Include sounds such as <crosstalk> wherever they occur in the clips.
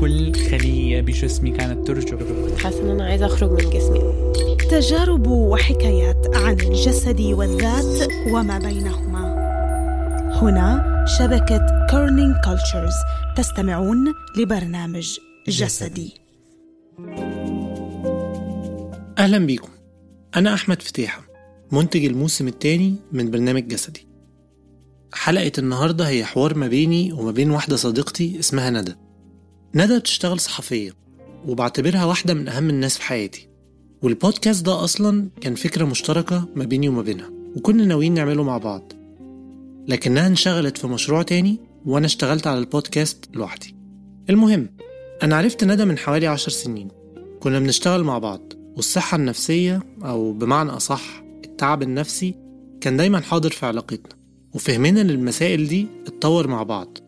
كل خلية بجسمي كانت ترجف حاسة إن أنا عايزة أخرج من جسمي. تجارب وحكايات عن الجسد والذات وما بينهما. هنا شبكة Kerning Cultures تستمعون لبرنامج جسدي. أهلا بيكم. أنا أحمد فتيحة منتج الموسم الثاني من برنامج جسدي. حلقة النهاردة هي حوار ما بيني وما بين واحدة صديقتي اسمها ندى. ندى بتشتغل صحفية وبعتبرها واحدة من أهم الناس في حياتي. والبودكاست ده أصلا كان فكرة مشتركة ما بيني وما بينها وكنا ناويين نعمله مع بعض. لكنها انشغلت في مشروع تاني وأنا اشتغلت على البودكاست لوحدي. المهم أنا عرفت ندى من حوالي عشر سنين. كنا بنشتغل مع بعض والصحة النفسية أو بمعنى أصح التعب النفسي كان دايما حاضر في علاقتنا وفهمنا للمسائل دي اتطور مع بعض.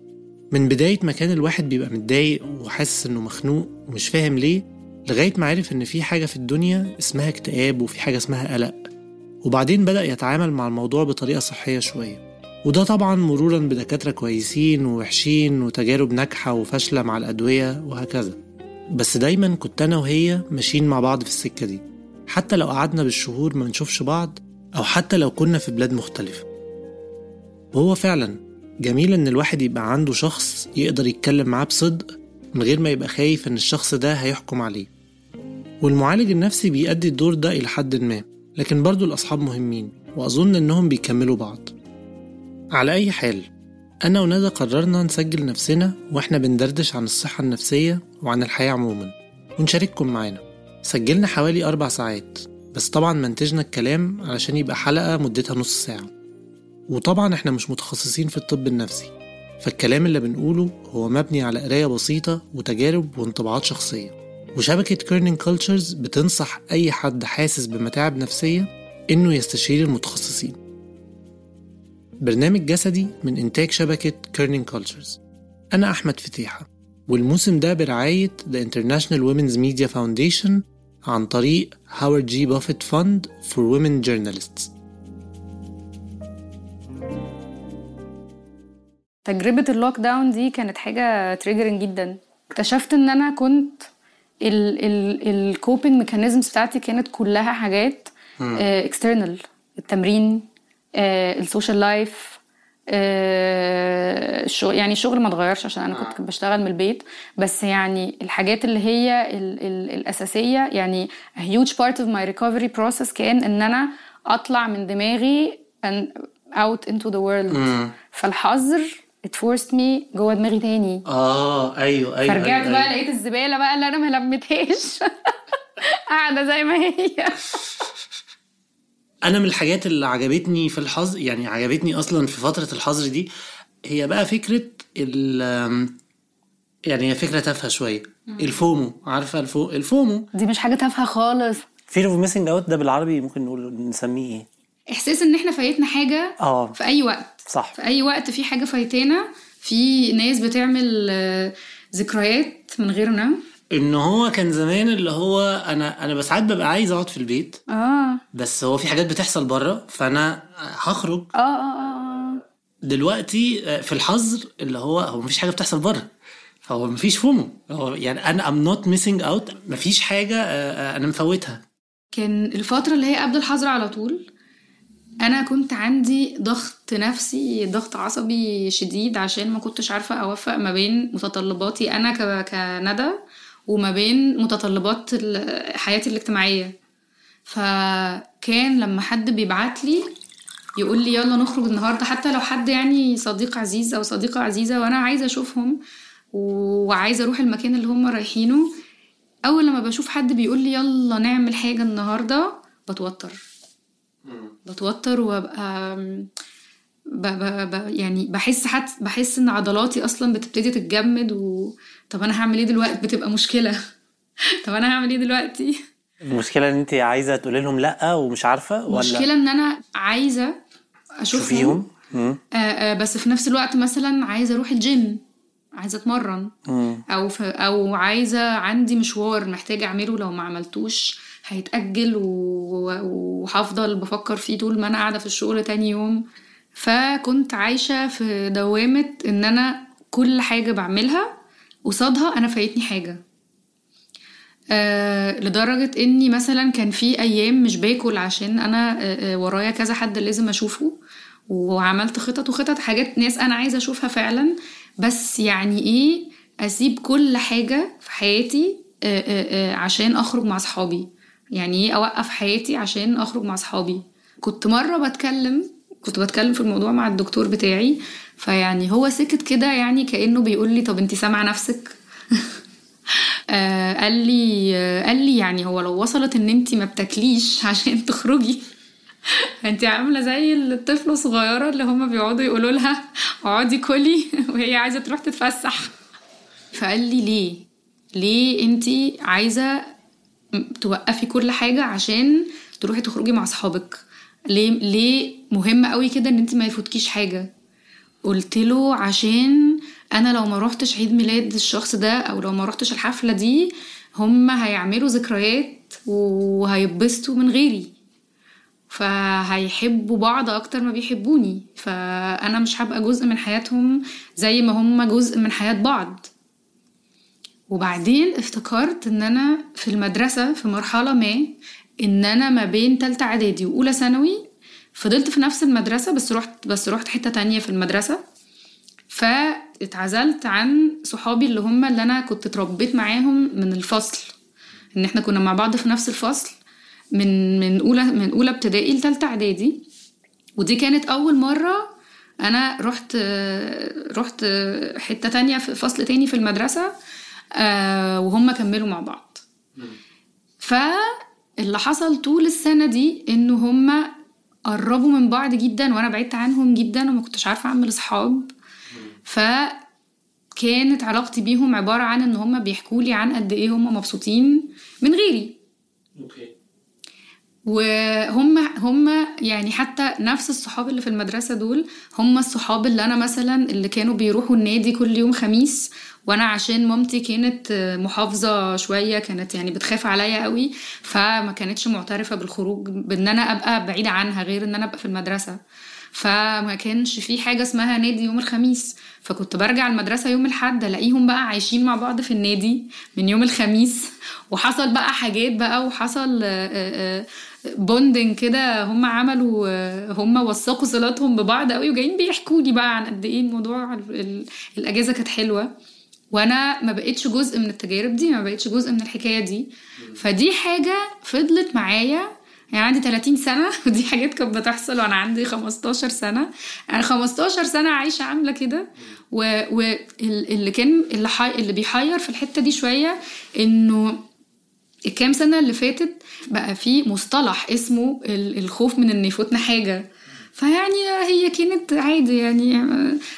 من بداية ما كان الواحد بيبقى متضايق وحاسس إنه مخنوق ومش فاهم ليه لغاية ما عرف إن في حاجة في الدنيا اسمها اكتئاب وفي حاجة اسمها قلق. وبعدين بدأ يتعامل مع الموضوع بطريقة صحية شوية. وده طبعا مرورا بدكاترة كويسين ووحشين وتجارب ناجحة وفاشلة مع الأدوية وهكذا. بس دايما كنت أنا وهي ماشيين مع بعض في السكة دي. حتى لو قعدنا بالشهور ما نشوفش بعض أو حتى لو كنا في بلاد مختلفة. وهو فعلا جميل إن الواحد يبقى عنده شخص يقدر يتكلم معاه بصدق من غير ما يبقى خايف إن الشخص ده هيحكم عليه. والمعالج النفسي بيأدي الدور ده إلى حد ما لكن برضو الأصحاب مهمين وأظن إنهم بيكملوا بعض. على أي حال أنا وندى قررنا نسجل نفسنا وإحنا بندردش عن الصحة النفسية وعن الحياة عموما. ونشارككم معانا. سجلنا حوالي أربع ساعات بس طبعا منتجنا الكلام علشان يبقى حلقة مدتها نص ساعة. وطبعا إحنا مش متخصصين في الطب النفسي فالكلام اللي بنقوله هو مبني على قراية بسيطة وتجارب وانطباعات شخصية. وشبكة Kerning Cultures بتنصح أي حد حاسس بمتاعب نفسية إنه يستشير المتخصصين. برنامج جسدي من إنتاج شبكة Kerning Cultures أنا أحمد فتيحة والموسم ده برعاية The International Women's Media Foundation عن طريق Howard G. Buffett Fund for Women Journalists. تجربة ال lockdown دي كانت حاجة triggering جدا. اكتشفت إن أنا كنت ال coping mechanisms بتاعتي كانت كلها حاجات external التمرين آه، ال social life آه، الشغل يعني الشغل ما اتغيرش عشان أنا كنت بشتغل من البيت. بس يعني الحاجات اللي هي ال ال الأساسية يعني a huge part of my recovery process كان إن أنا أطلع من دماغي and out into the world. فالحظر it forced me جوه دماغي تاني. آه أيوه أيوه فرجعت أيوه بقى أيوه. لقيت الزبالة بقى اللي أنا ما لميتهاش. <laughs> قاعدة زي ما هي. <laughs> أنا من الحاجات اللي عجبتني في الحظر يعني عجبتني أصلا في فترة الحظر دي هي بقى فكرة ال يعني هي فكرة تافهة شوية. الفومو عارفة الفو الفومو؟ دي مش حاجة تافهة خالص. Fear of missing out ده بالعربي ممكن نقول نسميه إيه؟ إحساس إن إحنا فايتنا حاجة آه. في أي وقت. صح. في أي وقت في حاجة فايتانا في ناس بتعمل آه، ذكريات من غيرنا إن هو كان زمان اللي هو أنا أنا ساعات ببقى عايز أقعد في البيت. آه. بس هو في حاجات بتحصل بره فأنا هخرج. آه آه آه دلوقتي آه، في الحظر اللي هو هو مفيش حاجة بتحصل بره. فهو مفيش FOMO. هو يعني أنا I'm not missing out مفيش حاجة آه، آه، أنا مفوتها. كان الفترة اللي هي قبل الحظر على طول أنا كنت عندي ضغط نفسي ضغط عصبي شديد عشان ما كنتش عارفة أوفق ما بين متطلباتي أنا ك- كندى وما بين متطلبات حياتي الاجتماعية. كان لما حد بيبعت لي يقول لي يلا نخرج النهارده حتى لو حد يعني صديق عزيز أو صديقة عزيزة وأنا عايزة أشوفهم وعايزة أروح المكان اللي هم رايحينه أول لما بشوف حد بيقول لي يلا نعمل حاجة النهارده بتوتر. بتوتر وأبقى ب ب ب يعني بحس حتى بحس إن عضلاتي أصلا بتبتدي تتجمد و طب أنا هعمل إيه دلوقتي؟ بتبقى مشكلة. <laughs> طب أنا هعمل إيه دلوقتي؟ المشكلة إن انت عايزة تقولي لهم لأ ومش عارفة ولا؟ المشكلة إن أنا عايزة أشوفهم. شوفيهم. آه آه بس في نفس الوقت مثلا عايزة أروح الجيم عايزة أتمرن. أو ف... أو عايزة عندي مشوار محتاجة أعمله لو ما عملتوش. هيتأجل و... وهفضل بفكر فيه طول ما أنا قاعدة في الشغل تاني يوم. فكنت عايشة في دوامة إن أنا كل حاجة بعملها قصادها أنا فايتني حاجة. آه لدرجة إني مثلا كان في أيام مش باكل عشان أنا آه ورايا كذا حد لازم أشوفه وعملت خطط وخطط حاجات ناس أنا عايزة أشوفها فعلا. بس يعني إيه؟ أسيب كل حاجة في حياتي آآ آآ عشان أخرج مع صحابي يعني إيه اوقف حياتي عشان اخرج مع صحابي كنت مرة بتكلم كنت بتكلم في الموضوع مع الدكتور بتاعي فيعني هو سكت كده يعني كأنه بيقول لي طب انت سامعة نفسك؟ <laughs> آه قال لي قال لي يعني هو لو وصلت ان انت ما بتاكليش عشان تخرجي. <laughs> انت عاملة زي الطفله الصغيرة اللي هما بيقعدوا يقولوا لها اقعدي كلي <laughs> وهي عايزة تروح تتفسح. فقال لي ليه؟ ليه انت عايزة توقفي كل حاجة عشان تروحي تخرجي مع أصحابك. ليه ليه مهم قوي كده إن انت ما يفوتكيش حاجة؟ قلت له عشان أنا لو ما روحتش عيد ميلاد الشخص ده أو لو ما روحتش الحفلة دي هم هيعملوا ذكريات وهيتبسطوا من غيري. فهيحبوا بعض أكتر ما بيحبوني. فأنا مش هبقى جزء من حياتهم زي ما هم جزء من حياة بعض. وبعدين افتكرت إن أنا في المدرسة في مرحلة ما إن أنا ما بين تالتة إعدادي وأولى ثانوي فضلت في نفس المدرسة بس رحت بس رحت حتة تانية في المدرسة. فاتعزلت عن صحابي اللي هم اللي أنا كنت اتربيت معاهم من الفصل. إن إحنا كنا مع بعض في نفس الفصل من من اولى من أولى ابتدائي لثالثه إعدادي. ودي كانت أول مرة أنا رحت رحت حتة تانية في فصل تاني في المدرسة وهم كملوا مع بعض. فاللي حصل طول السنة دي إن هم قربوا من بعض جدا وأنا بعدت عنهم جدا وما كنتش عارفة أعمل اصحاب فكانت علاقتي بيهم عبارة عن إن هم بيحكوا لي عن قد إيه هم مبسوطين من غيري. أوكي. وهم هم يعني حتى نفس الصحاب اللي في المدرسة دول هم الصحاب اللي أنا مثلا اللي كانوا بيروحوا النادي كل يوم خميس وأنا عشان مامتي كانت محافظة شوية كانت يعني بتخاف عليا قوي فما كانتش معترفة بالخروج بإن أنا أبقى بعيدة عنها غير إن أنا أبقى في المدرسة. فما كانش في حاجة اسمها نادي يوم الخميس. فكنت برجع المدرسة يوم الحد ألاقيهم بقى عايشين مع بعض في النادي من يوم الخميس. وحصل بقى حاجات بقى وحصل بوندنج كده هم عملوا هم وثقوا صلاتهم ببعض قوي وجايين بيحكوا لي بقى عن قد إيه الموضوع الأجازة كانت حلوة. وأنا ما بقتش جزء من التجارب دي ما بقتش جزء من الحكاية دي. فدي حاجة فضلت معايا. يعني عندي 30 سنة <laughs> ودي حاجات كانت بتحصل وأنا عندي 15 سنة. يعني 15 سنة عايشة عاملة كده. واللي كان اللي. اللي بيحير في الحتة دي شوية إنه الكام سنة اللي فاتت بقى في مصطلح اسمه الخوف من إن يفوتنا حاجة. فيعني هي كانت عادي يعني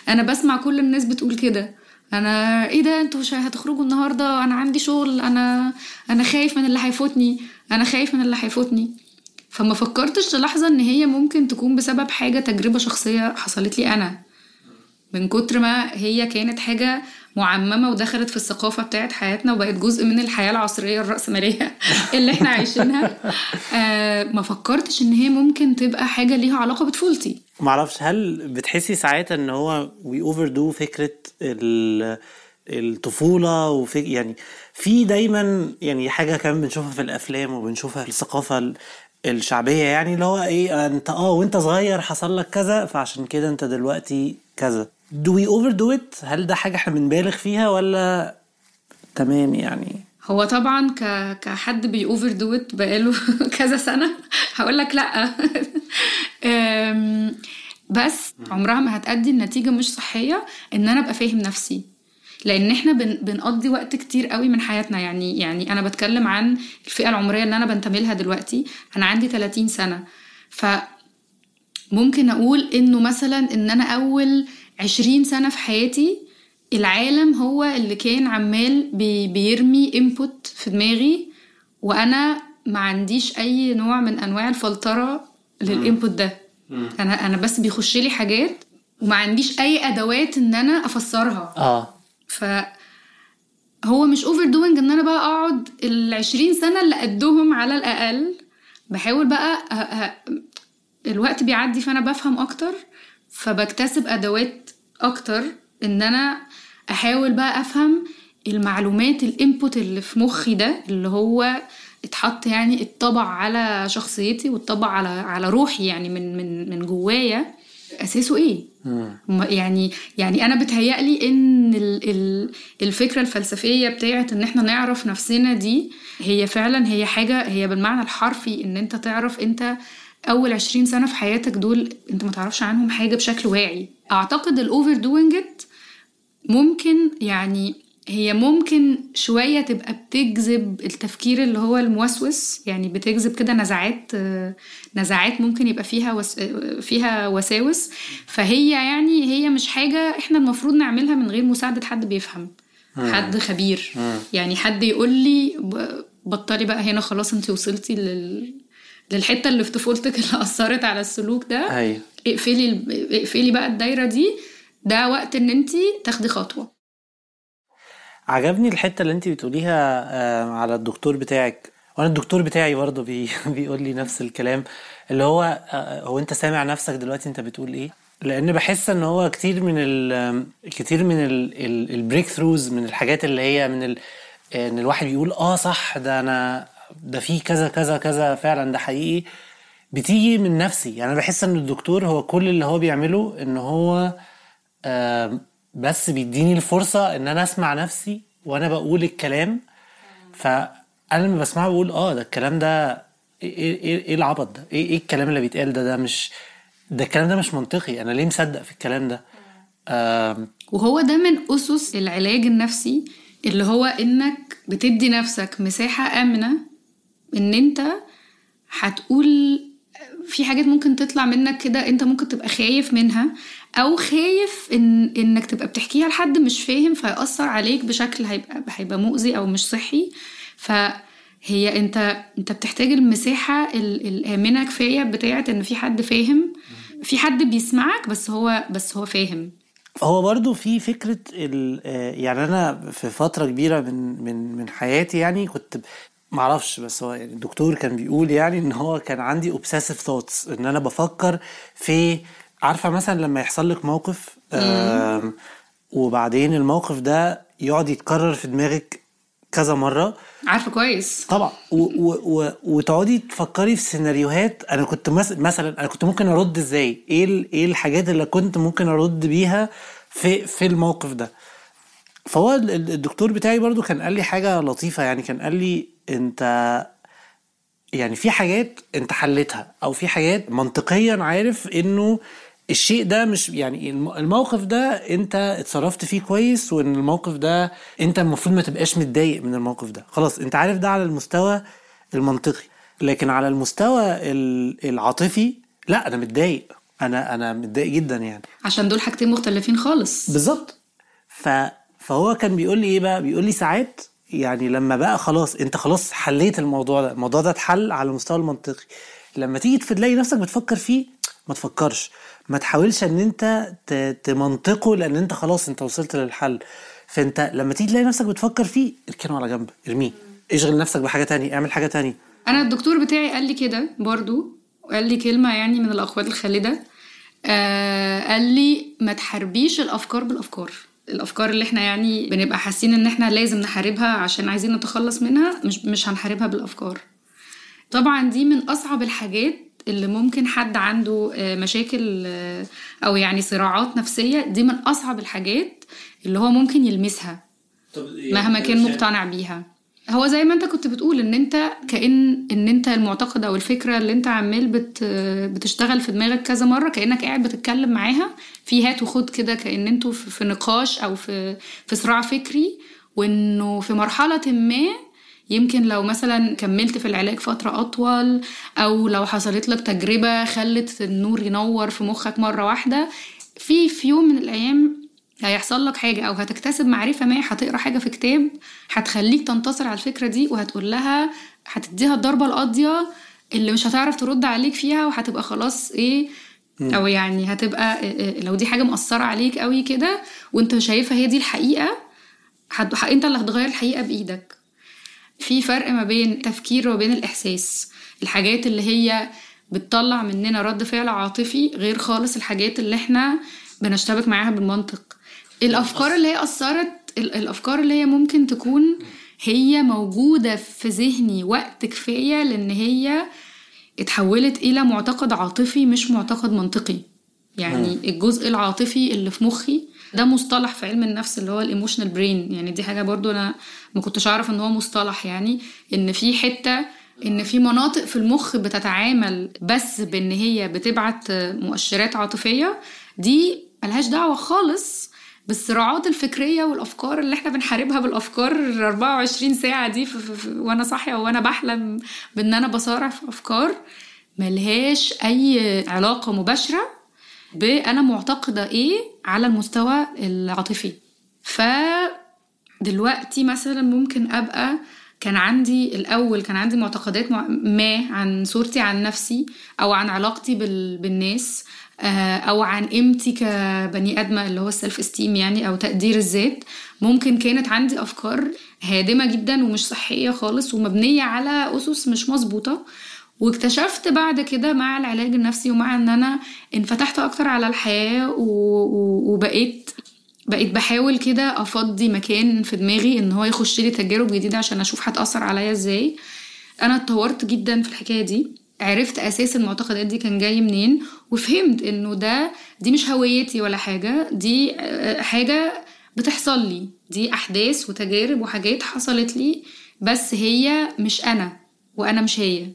أنا بسمع كل الناس بتقول كده. أنا إيه ده؟ أنتوا هتخرجوا النهارده. أنا عندي شغل. أنا أنا خايف من اللي هيفوتني. أنا خايف من اللي هيفوتني. فما فكرتش للحظة إن هي ممكن تكون بسبب حاجة تجربة شخصية حصلت لي أنا. من كتر ما هي كانت حاجة معممة ودخلت في الثقافة بتاعت حياتنا وبقت جزء من الحياة العصرية الرأسمالية <laughs> اللي إحنا عايشينها. آه ما فكرتش إن هي ممكن تبقى حاجة ليها علاقة بطفولتي. معرفش هل بتحسي ساعات إن هو we overdo فكرة الطفولة وفك يعني في دايما يعني حاجة كمان بنشوفها في الأفلام وبنشوفها في الثقافة الشعبية يعني اللي هو إيه أنت آه وأنت صغير حصل لك كذا فعشان كده أنت دلوقتي كذا. Do we overdo it? هل ده حاجة إحنا بنبالغ فيها ولا تمام يعني؟ هو طبعا ك... كحد بيأوفر دوت بقاله <laughs> كذا سنة هقول لك <laughs> أم، بس عمرها ما هتأدي النتيجة مش صحية إن أنا أبقى فاهم نفسي. لأن إحنا بن... بنقضي وقت كتير قوي من حياتنا. يعني يعني أنا بتكلم عن الفئة العمرية اللي أنا بنتمي لها دلوقتي. أنا عندي 30 سنة. ف ممكن أقول إنه مثلا إن أنا أول عشرين سنة في حياتي العالم هو اللي كان عمال بي بيرمي input في دماغي وأنا ما عنديش أي نوع من أنواع الفلترة لل input ده. أنا أنا بس بيخش لي حاجات وما عنديش أي أدوات إن أنا أفسرها. آه. ف هو مش overdoing إن أنا بقى أقعد ال 20 سنة اللي قدهم على الأقل بحاول بقى. الوقت بيعدي فأنا بفهم أكتر. فبكتسب أدوات أكتر إن أنا أحاول بقى أفهم المعلومات الإنبوت اللي في مخي ده اللي هو اتحط يعني اتطبع على شخصيتي واتطبع على على روحي يعني من من من جوايا أساسه إيه؟ يعني يعني أنا بتهيألي إن ال- ال- الفكرة الفلسفية بتاعت إن إحنا نعرف نفسنا دي هي فعلا هي حاجة هي بالمعنى الحرفي إن أنت تعرف أنت أول 20 سنة في حياتك دول أنت ما تعرفش عنهم حاجة بشكل واعي. أعتقد ال overdoing ممكن يعني هي ممكن شوية تبقى بتجذب التفكير اللي هو الموسوس يعني بتجذب كده نزعات نزعات ممكن يبقى فيها وس... فيها وساوس. فهي يعني هي مش حاجة إحنا المفروض نعملها من غير مساعدة حد بيفهم حد خبير. يعني حد يقول لي بطلي بقى هنا خلاص أنت وصلتي لل... للحتة اللي في طفولتك اللي أثرت على السلوك ده أيوه. اقفلي اقفلي بقى الدايرة دي. ده وقت إن أنت تاخدي خطوة. عجبني الحتة اللي أنت بتقوليها آه، على الدكتور بتاعك. وأنا الدكتور بتاعي برضه بي <laughs> بيقول لي نفس الكلام. اللي هو آه، هو أنت سامع نفسك دلوقتي أنت بتقول إيه؟ لأن بحس إن هو كتير من ال كتير من البريك ثروز من الحاجات اللي هي من ال إن الواحد بيقول آه صح ده أنا ده في كذا كذا كذا فعلا ده حقيقي. بتيجي من نفسي. يعني أنا بحس إن الدكتور هو كل اللي هو بيعمله إن هو بس بيديني الفرصة إن أنا أسمع نفسي وأنا بقول الكلام. فأنا لما بسمعه بقول آه ده الكلام ده إيه إيه إيه العبط ده؟ إيه إيه الكلام اللي بيتقال ده؟ ده مش ده الكلام ده مش منطقي. أنا ليه مصدق في الكلام ده؟ وهو ده من أسس العلاج النفسي اللي هو إنك بتدي نفسك مساحة آمنة إن أنت هتقول في حاجات ممكن تطلع منك كده أنت ممكن تبقى خايف منها أو خايف إن إنك تبقى بتحكيها لحد مش فاهم فيأثر عليك بشكل هيبقى هيبقى مؤذي أو مش صحي. فهي أنت أنت بتحتاج المساحة ال- الآمنة كفاية بتاعت إن في حد فاهم. في حد بيسمعك بس هو بس هو فاهم. هو برضو في فكرة يعني أنا في فترة كبيرة من من من حياتي يعني كنت معرفش بس هو يعني الدكتور كان بيقول يعني إن هو كان عندي obsessive thoughts إن أنا بفكر في عارفة مثلا لما يحصل لك موقف وبعدين الموقف ده يقعد يتكرر في دماغك كذا مرة عارفة كويس طبعا وتقعدي تفكري في سيناريوهات أنا كنت. مثلا أنا كنت ممكن أرد إزاي إيه. إيه الحاجات اللي كنت ممكن أرد بيها في في الموقف ده فهو ال- ال- الدكتور بتاعي برضو كان قال لي حاجة لطيفة يعني كان قال لي انت يعني في حاجات انت حلتها أو في حاجات منطقيا عارف انه الشيء ده مش يعني الم- الموقف ده انت اتصرفت فيه كويس وان الموقف ده انت المفروض ما تبقاش متضايق من الموقف ده. خلاص انت عارف ده على المستوى المنطقي. لكن على المستوى ال- العاطفي لا أنا متضايق. أنا أنا متضايق جدا يعني. عشان دول حاجتين مختلفين خالص. بالظبط. ف... فهو كان بيقول لي إيه بقى؟ بيقول لي ساعات يعني لما بقى خلاص انت خلاص حليت الموضوع ده الموضوع ده اتحل على المستوى المنطقي. لما تيجي تلاقي نفسك بتفكر فيه ما تفكرش. ما تحاولش ان انت. تمنطقه لأن انت خلاص انت وصلت للحل. فانت لما تيجي تلاقي نفسك بتفكر فيه اركنه على جنب ارميه. اشغل نفسك بحاجة تانية اعمل حاجة تانية. أنا الدكتور بتاعي قال لي كده برضو قال لي كلمة يعني من الاقوال الخالدة. آه قال لي ما تحاربيش الأفكار بالأفكار. الأفكار اللي إحنا يعني بنبقى حاسين إن إحنا لازم نحاربها عشان عايزين نتخلص منها مش مش هنحاربها بالأفكار. طبعا دي من أصعب الحاجات اللي ممكن حد عنده آه، مشاكل آه، أو يعني صراعات نفسية. دي من أصعب الحاجات اللي هو ممكن يلمسها مهما كان مقتنع بيها. هو زي ما انت كنت بتقول ان انت كأن ان انت المعتقد أو الفكرة اللي انت عمال بت بتشتغل في دماغك كذا مرة كأنك قاعد بتتكلم معاها في هات وخد كده كأن أنتوا في نقاش أو في في صراع فكري وانه في مرحلة ما يمكن لو مثلا كملت في العلاج فترة أطول أو لو حصلت لك تجربة خلت النور ينور في مخك مرة واحدة في في يوم من الأيام هيحصل لك حاجة أو هتكتسب معرفة ما هتقرأ حاجة في كتاب هتخليك تنتصر على الفكرة دي وهتقول لها هتديها الضربة القاضية اللي مش هتعرف ترد عليك فيها وهتبقى خلاص إيه أو يعني هتبقى إيه- إيه، لو دي حاجة مأثرة عليك قوي كده وأنت شايفها هي دي الحقيقة هت... أنت اللي هتغير الحقيقة بإيدك. في فرق ما بين التفكير وبين الإحساس. الحاجات اللي هي بتطلع مننا رد فعل عاطفي غير خالص الحاجات اللي إحنا بنشتبك معاها بالمنطق. الأفكار اللي هي أثرت ال- الأفكار اللي هي ممكن تكون هي موجودة في ذهني وقت كفاية لأن هي اتحولت إلى معتقد عاطفي مش معتقد منطقي. يعني الجزء العاطفي اللي في مخي ده مصطلح في علم النفس اللي هو ال emotional brain يعني دي حاجة برضو أنا ما كنتش أعرف إن هو مصطلح. يعني إن في حتة إن في مناطق في المخ بتتعامل بس بإن هي بتبعت مؤشرات عاطفية دي ملهاش دعوة خالص بالصراعات الفكرية والأفكار اللي إحنا بنحاربها بالأفكار ال 24 ساعة دي في في في وأنا صاحية وأنا بحلم بإن أنا بصارع في أفكار ملهاش أي علاقة مباشرة بأنا معتقدة إيه على المستوى العاطفي. ف دلوقتي مثلا ممكن أبقى كان عندي الأول كان عندي معتقدات مع- ما عن صورتي عن نفسي أو عن علاقتي بال... بالناس أو عن قيمتي كبني آدمة اللي هو السيلف استيم يعني أو تقدير الذات. ممكن كانت عندي أفكار هادمة جدا ومش صحية خالص ومبنية على أسس مش مظبوطة. واكتشفت بعد كده مع العلاج النفسي ومع إن أنا انفتحت أكتر على الحياة. وبقيت بقيت بحاول كده أفضي مكان في دماغي إن هو يخش لي تجارب جديدة عشان أشوف هتأثر عليا إزاي. أنا اتطورت جدا في الحكاية دي. عرفت أساس المعتقدات دي كان جاي منين وفهمت إنه ده دي مش هويتي ولا حاجة دي آه، حاجة بتحصل لي. دي أحداث وتجارب وحاجات حصلت لي بس هي مش أنا وأنا مش هي.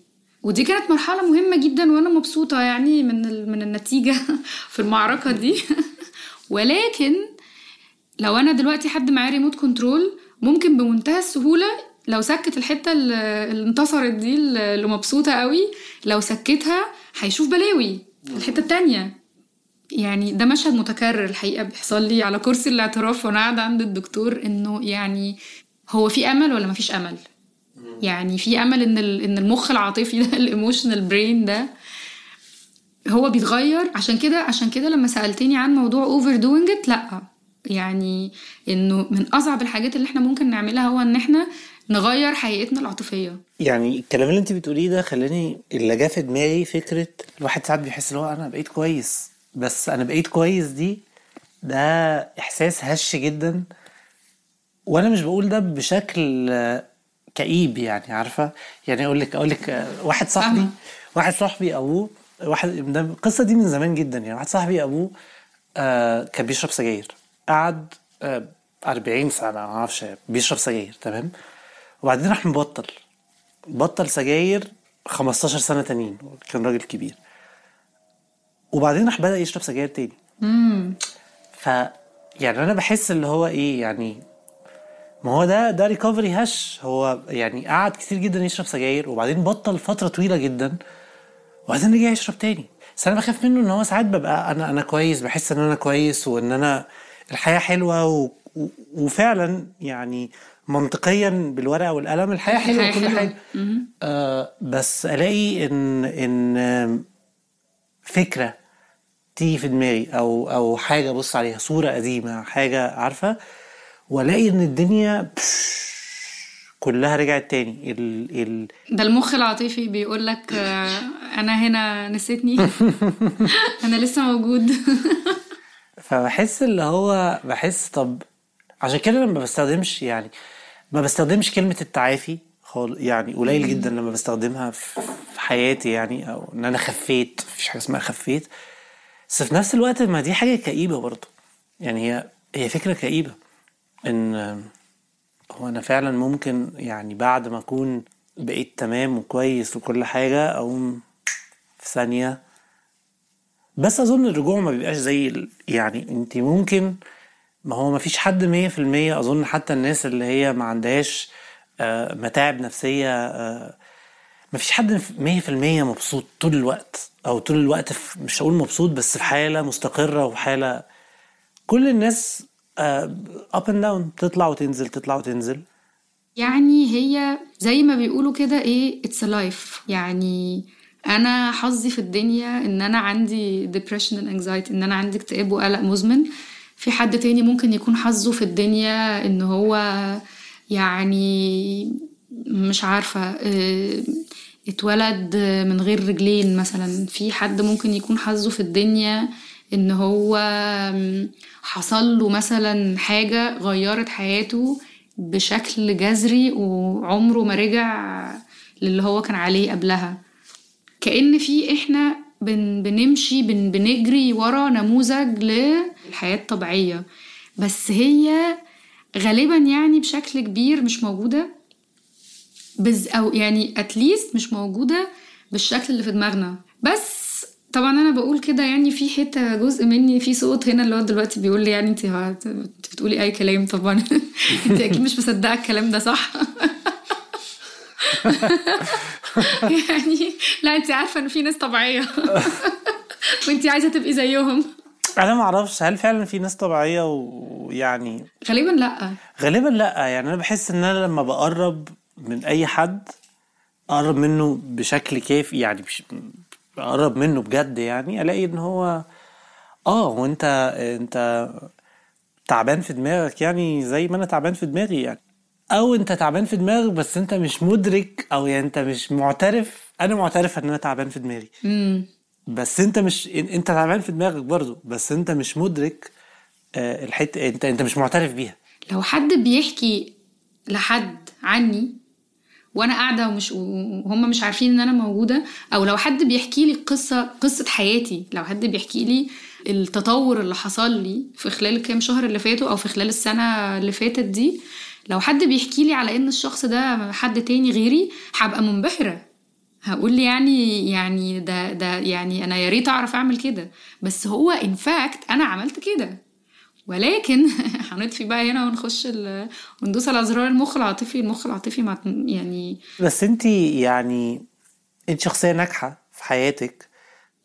ودي كانت مرحلة مهمة جدا وأنا مبسوطة يعني من من النتيجة <laughs> في المعركة دي. <laughs> ولكن لو أنا دلوقتي حد معاه ريموت كنترول ممكن بمنتهى السهولة لو سكت الحتة اللي انتصرت دي اللي مبسوطة قوي لو سكتها هيشوف بلاوي. الحتة التانية. يعني ده مشهد متكرر الحقيقة بيحصل لي على كرسي الاعتراف وأنا قاعدة عند الدكتور إنه يعني هو في أمل ولا مفيش أمل؟ يعني في أمل إن إن المخ العاطفي ده ال <laughs> emotional brain ده هو بيتغير؟ عشان كده عشان كده لما سألتني عن موضوع overdoing لأ. يعني إنه من أصعب الحاجات اللي إحنا ممكن نعملها هو إن إحنا نغير حقيقتنا العاطفية. يعني الكلام اللي انت بتقوليه ده خلاني اللي جه في دماغي فكرة الواحد ساعات بيحس اللي هو أنا بقيت كويس بس أنا بقيت كويس دي ده إحساس هش جدا. وأنا مش بقول ده بشكل كئيب يعني عارفة؟ يعني أقول لك أقول لك واحد صاحبي. واحد صاحبي أبوه واحد ده القصة دي من زمان جدا يعني واحد صاحبي أبوه آه كان بيشرب سجاير. قعد آه 40 سنة ما أعرفش بيشرب سجاير تمام؟ وبعدين راح مبطل. بطل سجاير 15 سنة تانيين. كان راجل كبير. وبعدين راح بدأ يشرب سجاير تاني. ف يعني أنا بحس اللي هو إيه يعني ما هو ده ده ريكفري هش. هو يعني قعد كتير جدا يشرب سجاير وبعدين بطل فترة طويلة جدا وبعدين رجع يشرب تاني. بس أنا بخاف منه إن هو ساعات ببقى أنا أنا كويس بحس إن أنا كويس وإن أنا الحياة حلوة. وفعلا يعني منطقيا بالورقة والقلم الحياة حلوة وكل. حاجة. آه بس ألاقي ان إن فكرة تيجي في دماغي أو أو حاجة أبص عليها صورة قديمة حاجة عارفة وألاقي إن الدنيا <laughs> كلها رجعت تاني. ال ال ده المخ العاطفي بيقول لك أنا هنا نسيتني. <laughs> أنا لسه موجود. <laughs> فبحس اللي هو بحس طب عشان كده لما بستخدمش يعني ما بستخدمش كلمة التعافي خال يعني قليل جدا لما بستخدمها في حياتي يعني أو إن أنا خفيت مفيش حاجة اسمها خفيت. بس في نفس الوقت ما دي حاجة كئيبة برضه. يعني هي هي فكرة كئيبة. إن هو أنا فعلا ممكن يعني بعد ما أكون بقيت تمام وكويس وكل حاجة أقوم في ثانية. بس أظن الرجوع ما بيبقاش زي يعني انت ممكن ما هو ما فيش حد مية في المية أظن حتى الناس اللي هي ما عندهاش آه، متاعب نفسية آه، ما فيش حد مية في المية مبسوط طول الوقت أو طول الوقت مش هقول مبسوط بس في حالة مستقرة وحالة كل الناس up and down تطلع وتنزل تطلع وتنزل. يعني هي زي ما بيقولوا كده إيه it's life يعني أنا حظي في الدنيا إن أنا عندي depression and anxiety إن أنا عندي اكتئاب وقلق مزمن. في حد تاني ممكن يكون حظه في الدنيا إن هو يعني مش عارفة آه، اتولد من غير رجلين مثلا. في حد ممكن يكون حظه في الدنيا إن هو حصل له مثلا حاجة غيرت حياته بشكل جذري وعمره ما رجع للي هو كان عليه قبلها. كأن في إحنا بن بنمشي بن بنجري ورا نموذج للحياة الطبيعية. بس هي غالبا يعني بشكل كبير مش موجودة بز أو يعني اتليست مش موجودة بالشكل اللي في دماغنا. بس طبعا أنا بقول كده يعني في حتة جزء مني في صوت هنا اللي هو دلوقتي بيقول لي يعني انت بتقولي أي كلام طبعا. <laughs> انت أكيد مش مصدقة الكلام ده صح؟ <laughs> يعني لا انت عارفة إن في ناس طبيعية. <laughs> وانت عايزة تبقي زيهم. أنا ما أعرفش هل فعلا في ناس طبيعية ويعني غالبا لأ. غالبا لأ. يعني أنا بحس إن أنا لما بقرب من أي حد أقرب منه بشكل كافي يعني بش... بقرب منه بجد يعني ألاقي إن هو آه وانت أنت تعبان في دماغك يعني زي ما أنا تعبان في دماغي يعني. أو أنت تعبان في دماغك بس أنت مش مدرك أو يعني أنت مش معترف. أنا معترف إن أنا تعبان في دماغي. امم بس انت مش انت تعبان في دماغك برضو بس انت مش مدرك آه، الحتة انت انت مش معترف بيها. لو حد بيحكي لحد عني وأنا قاعدة ومش وهم مش عارفين ان أنا موجودة أو لو حد بيحكي لي قصة قصة حياتي لو حد بيحكي لي التطور اللي حصل لي في خلال الكام شهر اللي فاتوا أو في خلال السنة اللي فاتت دي لو حد بيحكي لي على إن الشخص ده حد تاني غيري هبقى منبهرة. هقول لي يعني يعني ده ده يعني أنا يا ريت أعرف أعمل كده. بس هو ان فاكت أنا عملت كده. ولكن <laughs> هنطفي بقى هنا ونخش ال... وندوس على زرار المخ العاطفي. المخ العاطفي مع... يعني بس أنت يعني أنت شخصية ناجحة في حياتك.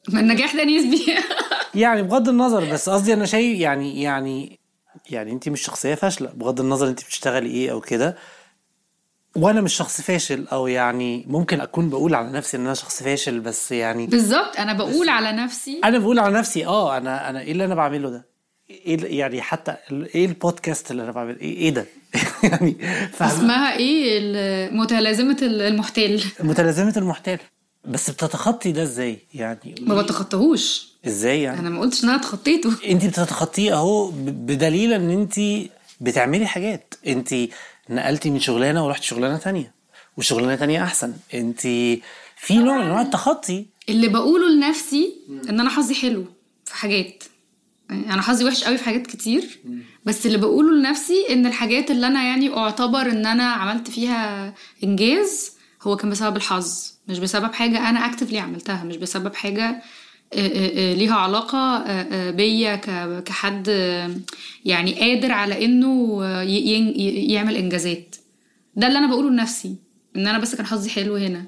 ما النجاح ده نسبي. <laughs> يعني بغض النظر بس قصدي أنا شايف يعني يعني يعني أنت مش شخصية فاشلة. بغض النظر أنت بتشتغلي إيه أو كده. وأنا مش شخص فاشل أو يعني ممكن أكون بقول على نفسي إن أنا شخص فاشل بس يعني بالظبط أنا بقول على نفسي. أنا بقول على نفسي آه أنا أنا إيه اللي أنا بعمله ده؟ إيه يعني حتى إيه البودكاست اللي أنا بعمله إيه, إيه ده؟ <laughs> يعني اسمها إيه؟ متلازمة المحتال. متلازمة المحتال. بس بتتخطي ده إزاي؟ يعني ما بتخطاهوش إزاي يعني؟ أنا ما قلتش إن أنا اتخطيته. انت بتتخطيه أهو بدليل إن انت بتعملي حاجات. انت نقلتي من شغلانة ورحت شغلانة تانية وشغلانة تانية أحسن. انت في نوع من أنواع التخطي. اللي بقوله لنفسي إن أنا حظي حلو في حاجات. يعني أنا حظي وحش قوي في حاجات كتير بس اللي بقوله لنفسي إن الحاجات اللي أنا يعني أعتبر إن أنا عملت فيها إنجاز هو كان بسبب الحظ مش بسبب حاجة أنا اكتفلي عملتها مش بسبب حاجة ليها علاقة آه، آه، بيا ك- كحد آه، يعني قادر على إنه آه، يعمل إنجازات. ده اللي أنا بقوله لنفسي إن أنا بس كان حظي حلو هنا.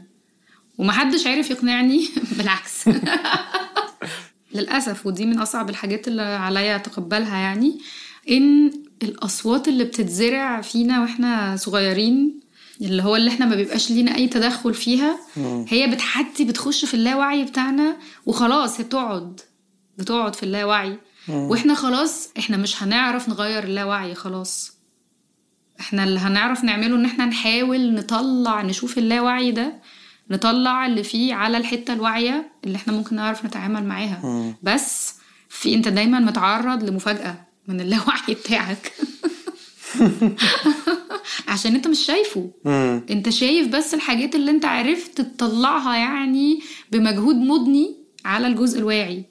ومحدش عارف يقنعني <laughs> بالعكس. <laughs> للأسف ودي من أصعب الحاجات اللي عليا أتقبلها يعني إن الأصوات اللي بتتزرع فينا وإحنا صغيرين اللي هو اللي إحنا ما بيبقاش لينا أي تدخل فيها هي بتحدي بتخش في اللاوعي بتاعنا وخلاص هي بتقعد بتقعد في اللاوعي. وإحنا خلاص إحنا مش هنعرف نغير اللاوعي خلاص. إحنا اللي هنعرف نعمله إن إحنا نحاول نطلع نشوف اللاوعي ده نطلع اللي فيه على الحتة الواعية اللي إحنا ممكن نعرف نتعامل معاها. بس في انت دايما متعرض لمفاجأة من اللاوعي بتاعك. <laughs> <laughs> عشان انت مش شايفه. انت شايف بس الحاجات اللي انت عرفت تطلعها يعني بمجهود مضني على الجزء الواعي.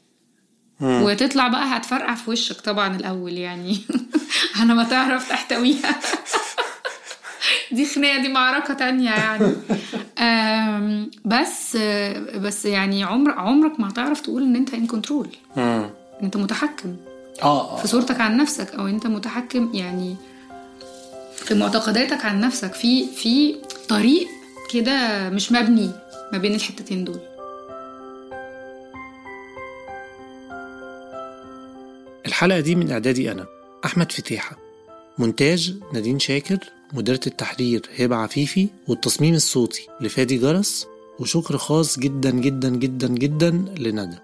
وتطلع بقى هتفرقع في وشك طبعا الأول يعني. <laughs> على ما تعرف تحتويها <laughs> دي خناقة دي معركة تانية يعني. بس بس يعني عمر عمرك ما هتعرف تقول إن أنت ان كنترول مم. أنت متحكم. آه في آه. صورتك عن نفسك أو أنت متحكم يعني في معتقداتك عن نفسك في في طريق كده مش مبني ما بين الحتتين دول؟ الحلقة دي من إعدادي أنا أحمد فتيحة. مونتاج نادين شاكر مديرة التحرير هبة عفيفي والتصميم الصوتي لفادي جرس وشكر خاص جدا جدا جدا جدا لندى.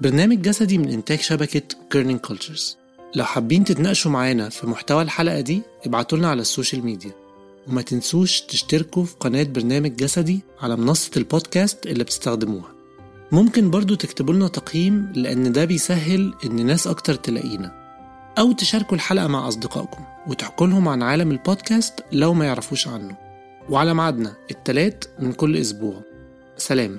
برنامج جسدي من إنتاج شبكة Kerning Cultures لو حابين تتناقشوا معانا في محتوى الحلقة دي ابعتولنا على ال social media. وما تنسوش تشتركوا في قناة برنامج جسدي على منصة البودكاست اللي بتستخدموها. ممكن برضو تكتبوا لنا تقييم لأن ده بيسهل إن ناس أكتر تلاقينا. أو تشاركوا الحلقة مع أصدقائكم وتحكوا لهم عن عالم البودكاست لو ما يعرفوش عنه. وعلى ميعادنا التلات من كل أسبوع. سلام.